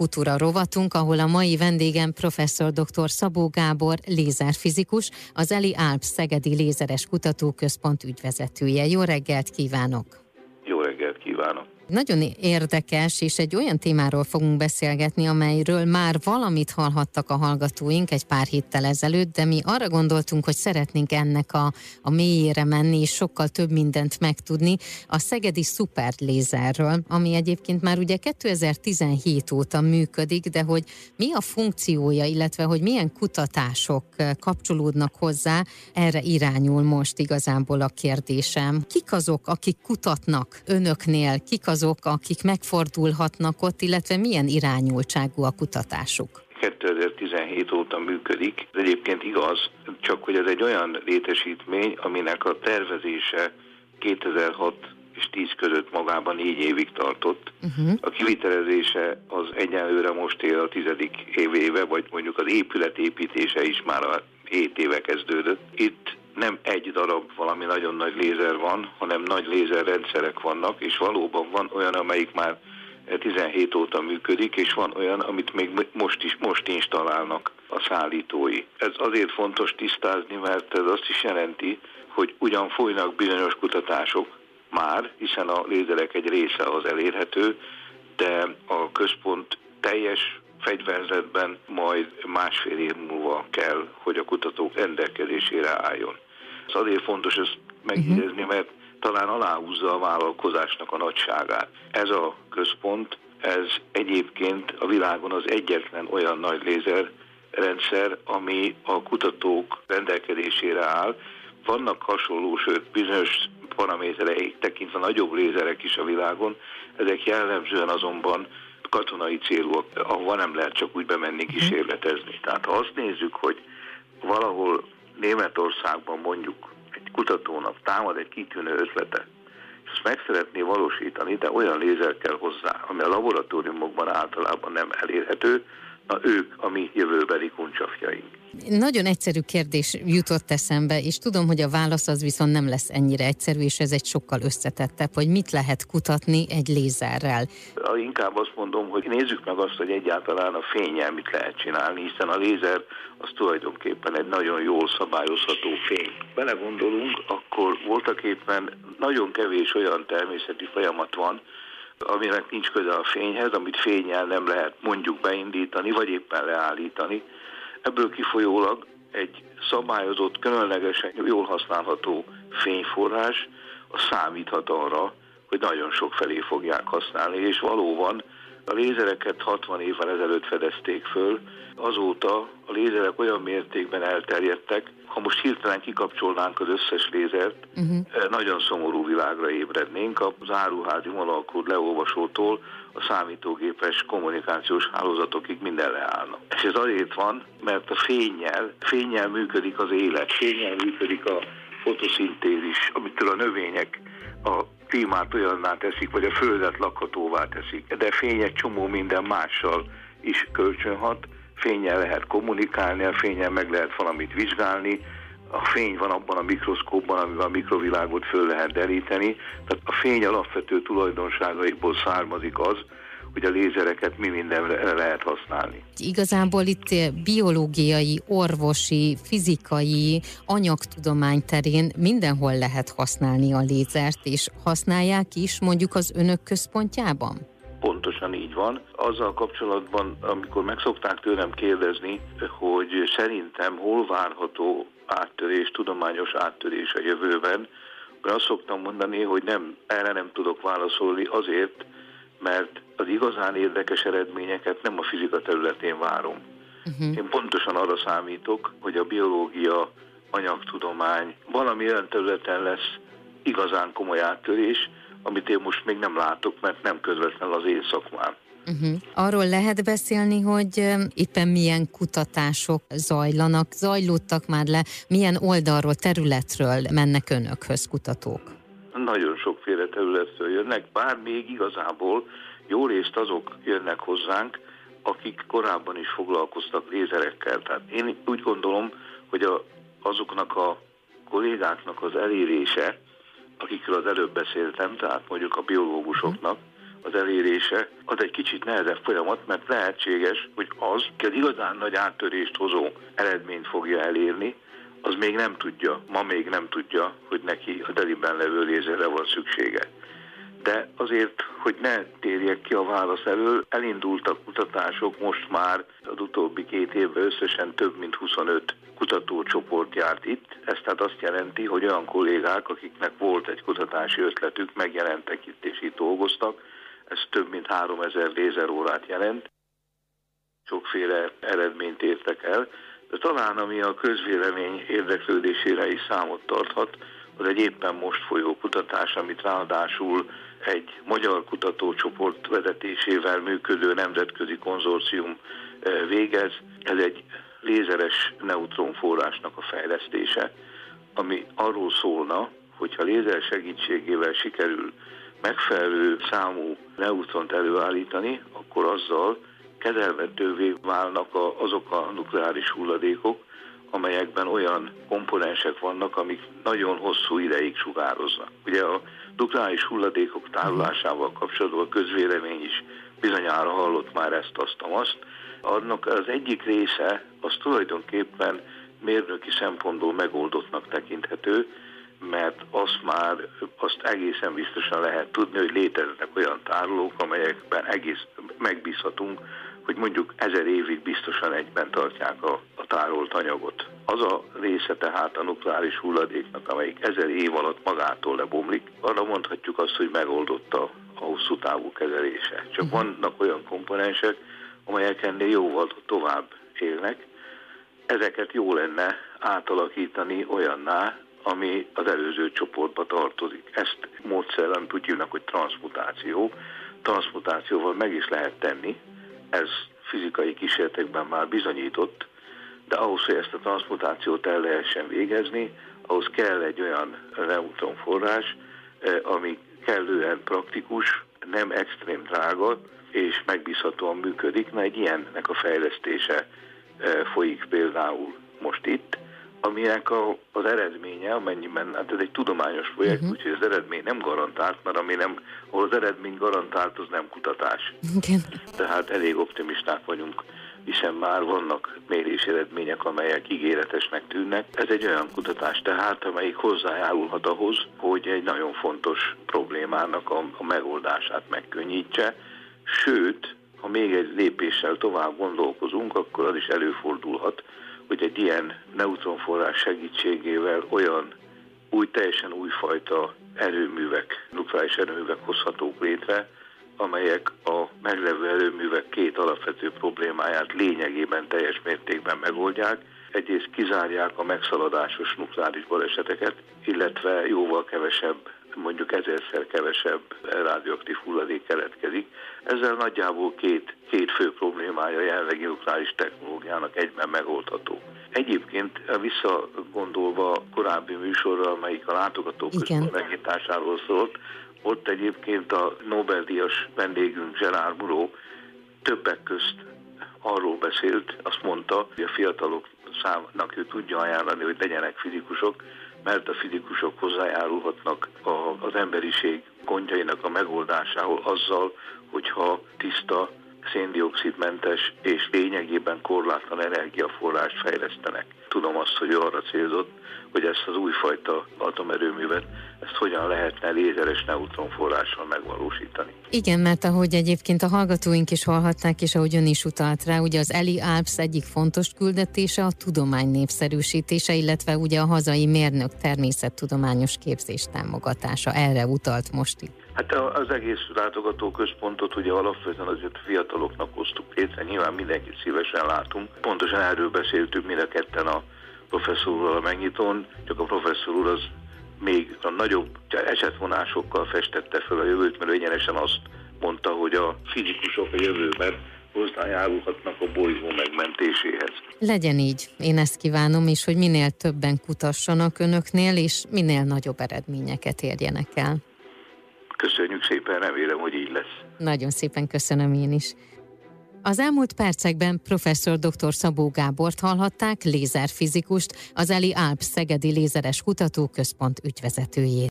Futura rovatunk, ahol a mai vendégem professzor dr. Szabó Gábor, lézerfizikus, az Eli Alps Szegedi Lézeres Kutatóközpont ügyvezetője. Jó reggelt kívánok! Nagyon érdekes, és egy olyan témáról fogunk beszélgetni, amelyről már valamit hallhattak a hallgatóink egy pár héttel ezelőtt, de mi arra gondoltunk, hogy szeretnénk ennek a, a mélyére menni, és sokkal több mindent megtudni a Szegedi Superlézerről, ami egyébként már ugye 2017 óta működik, de hogy mi a funkciója, illetve hogy milyen kutatások kapcsolódnak hozzá, erre irányul most igazából a kérdésem. Kik azok, akik kutatnak önöknél, kik azok, azok, akik megfordulhatnak ott, illetve milyen irányultságú a kutatásuk? 2017 óta működik. Ez egyébként igaz, csak hogy ez egy olyan létesítmény, aminek a tervezése 2006 és 10 között magában négy évig tartott. Uh-huh. A kivitelezése az egyenlőre most él a tizedik évéve, vagy mondjuk az épület építése is már a 7 éve kezdődött. Itt nem egy darab valami nagyon nagy lézer van, hanem nagy lézerrendszerek vannak, és valóban van olyan, amelyik már 17 óta működik, és van olyan, amit még most is most installálnak a szállítói. Ez azért fontos tisztázni, mert ez azt is jelenti, hogy ugyan folynak bizonyos kutatások már, hiszen a lézerek egy része az elérhető, de a központ teljes fegyverzetben majd másfél év múlva kell, hogy a kutatók rendelkezésére álljon. Ez azért fontos ezt megjegyezni, mert talán aláhúzza a vállalkozásnak a nagyságát. Ez a központ, ez egyébként a világon az egyetlen olyan nagy lézer rendszer, ami a kutatók rendelkezésére áll. Vannak hasonló, sőt bizonyos paramétereik tekintve nagyobb lézerek is a világon, ezek jellemzően azonban katonai célúak, ahova nem lehet csak úgy bemenni mhm. kísérletezni. Tehát ha azt nézzük, hogy valahol Németországban mondjuk egy kutatónak támad egy kitűnő ötlete, és ezt meg szeretné valósítani, de olyan lézer kell hozzá, ami a laboratóriumokban általában nem elérhető, na ők a mi jövőbeli kuncsafjaink. Nagyon egyszerű kérdés jutott eszembe, és tudom, hogy a válasz az viszont nem lesz ennyire egyszerű, és ez egy sokkal összetettebb, hogy mit lehet kutatni egy lézerrel. Inkább azt mondom, hogy nézzük meg azt, hogy egyáltalán a fényel mit lehet csinálni, hiszen a lézer az tulajdonképpen egy nagyon jól szabályozható fény. Belegondolunk, akkor voltak éppen nagyon kevés olyan természeti folyamat van, aminek nincs köze a fényhez, amit fényel nem lehet mondjuk beindítani, vagy éppen leállítani. Ebből kifolyólag egy szabályozott, különlegesen jól használható fényforrás számíthat arra, hogy nagyon sok felé fogják használni, és valóban a lézereket 60 évvel ezelőtt fedezték föl, azóta a lézerek olyan mértékben elterjedtek, ha most hirtelen kikapcsolnánk az összes lézert, uh-huh. nagyon szomorú világra ébrednénk. Az áruházi monalkód leolvasótól a számítógépes kommunikációs hálózatokig minden leállna. És ez azért van, mert a fényjel, fényjel működik az élet, fényjel működik a fotoszintézis, amitől a növények a klímát olyanná teszik, vagy a földet lakhatóvá teszik. De fény egy csomó minden mással is kölcsönhat, fényel lehet kommunikálni, a fényel meg lehet valamit vizsgálni, a fény van abban a mikroszkópban, amivel a mikrovilágot föl lehet deríteni. Tehát a fény alapvető tulajdonságaiból származik az, hogy a lézereket mi mindenre lehet használni. Igazából itt biológiai, orvosi, fizikai, anyagtudomány terén mindenhol lehet használni a lézert, és használják is mondjuk az önök központjában? Pontosan így van. Azzal kapcsolatban, amikor meg szokták tőlem kérdezni, hogy szerintem hol várható áttörés, tudományos áttörés a jövőben, akkor azt szoktam mondani, hogy nem, erre nem tudok válaszolni azért, mert az igazán érdekes eredményeket nem a fizika területén várom. Uh-huh. Én pontosan arra számítok, hogy a biológia, anyagtudomány valami olyan területen lesz igazán komoly áttörés, amit én most még nem látok, mert nem közvetlenül az én szakmám. Uh-huh. Arról lehet beszélni, hogy éppen milyen kutatások zajlanak, zajlódtak már le, milyen oldalról, területről mennek önökhöz kutatók? Nagyon sokféle területről jönnek, bár még igazából jó részt azok jönnek hozzánk, akik korábban is foglalkoztak lézerekkel. Tehát én úgy gondolom, hogy a, azoknak a kollégáknak az elérése, akikről az előbb beszéltem, tehát mondjuk a biológusoknak, az elérése, az egy kicsit nehezebb folyamat, mert lehetséges, hogy az, aki az igazán nagy áttörést hozó eredményt fogja elérni, az még nem tudja, ma még nem tudja, hogy neki a deliben levő lézerre van szüksége. De azért, hogy ne térjek ki a válasz elől, elindultak kutatások most már az utóbbi két évben összesen több mint 25 kutatócsoport járt itt. Ez tehát azt jelenti, hogy olyan kollégák, akiknek volt egy kutatási ötletük, megjelentek itt és itt dolgoztak. Ez több mint 3000 lézerórát jelent. Sokféle eredményt értek el. Talán ami a közvélemény érdeklődésére is számot tarthat, az egy éppen most folyó kutatás, amit ráadásul egy magyar kutatócsoport vezetésével működő nemzetközi konzorcium eh, végez. Ez egy lézeres neutronforrásnak a fejlesztése, ami arról szólna, hogyha lézer segítségével sikerül megfelelő számú neutront előállítani, akkor azzal kezelhetővé válnak a, azok a nukleáris hulladékok, amelyekben olyan komponensek vannak, amik nagyon hosszú ideig sugároznak. Ugye a nukleáris hulladékok tárolásával kapcsolatban a közvélemény is bizonyára hallott már ezt, azt, azt. Annak az egyik része az tulajdonképpen mérnöki szempontból megoldottnak tekinthető, mert azt már azt egészen biztosan lehet tudni, hogy léteznek olyan tárolók, amelyekben egész megbízhatunk, hogy mondjuk ezer évig biztosan egyben tartják a, a tárolt anyagot. Az a része tehát a nukleáris hulladéknak, amelyik ezer év alatt magától lebomlik, arra mondhatjuk azt, hogy megoldotta a hosszú távú kezelése. Csak uh-huh. vannak olyan komponensek, amelyek ennél jóval tovább élnek. Ezeket jó lenne átalakítani olyanná, ami az előző csoportba tartozik. Ezt módszerben tudjuk, hogy transmutáció. Transmutációval meg is lehet tenni, ez fizikai kísérletekben már bizonyított, de ahhoz, hogy ezt a transmutációt el lehessen végezni, ahhoz kell egy olyan neutronforrás, eh, ami kellően praktikus, nem extrém drága, és megbízhatóan működik. Na egy ilyennek a fejlesztése eh, folyik például most itt, aminek a, az eredménye, amennyiben, hát ez egy tudományos projekt, uh-huh. úgyhogy az eredmény nem garantált, mert ami nem, ahol az eredmény garantált, az nem kutatás. Igen. Tehát elég optimisták vagyunk, hiszen már vannak mérési eredmények, amelyek ígéretesnek tűnnek. Ez egy olyan kutatás tehát, amelyik hozzájárulhat ahhoz, hogy egy nagyon fontos problémának a, a megoldását megkönnyítse, sőt, ha még egy lépéssel tovább gondolkozunk, akkor az is előfordulhat, hogy egy ilyen neutronforrás segítségével olyan új, teljesen újfajta erőművek, nukleáris erőművek hozhatók létre, amelyek a meglevő erőművek két alapvető problémáját lényegében teljes mértékben megoldják. Egyrészt kizárják a megszaladásos nukleáris baleseteket, illetve jóval kevesebb mondjuk ezerszer kevesebb rádióaktív hulladék keletkezik. Ezzel nagyjából két, két fő problémája a jelenlegi nukleáris technológiának egyben megoldható. Egyébként visszagondolva korábbi műsorra, amelyik a látogatóközpont megnyitásáról szólt, ott egyébként a Nobel-díjas vendégünk Gerard Muró többek közt arról beszélt, azt mondta, hogy a fiatalok számnak ő tudja ajánlani, hogy legyenek fizikusok, mert a fizikusok hozzájárulhatnak az emberiség gondjainak a megoldásához azzal, hogyha tiszta, széndiokszidmentes és lényegében korlátlan energiaforrást fejlesztenek. Tudom azt, hogy arra célzott, hogy ezt az újfajta atomerőművet, ezt hogyan lehetne lézeres neutronforrással megvalósítani. Igen, mert ahogy egyébként a hallgatóink is hallhatták, és ahogy ön is utalt rá, ugye az Eli Alps egyik fontos küldetése a tudomány népszerűsítése, illetve ugye a hazai mérnök természettudományos képzés támogatása. Erre utalt most itt. Hát az egész látogató központot ugye alapvetően azért fiataloknak hoztuk létre, nyilván mindenkit szívesen látunk. Pontosan erről beszéltünk mind a ketten a professzor a megnyitón, csak a professzor úr az még a nagyobb esetvonásokkal festette fel a jövőt, mert egyenesen azt mondta, hogy a fizikusok a jövőben hozzájárulhatnak a bolygó megmentéséhez. Legyen így. Én ezt kívánom is, hogy minél többen kutassanak önöknél, és minél nagyobb eredményeket érjenek el. Szépen, remélem, hogy így lesz. Nagyon szépen köszönöm én is. Az elmúlt percekben professzor dr. Szabó Gábort hallhatták, lézerfizikust, az Eli Alp Szegedi Lézeres Kutatóközpont ügyvezetőjét.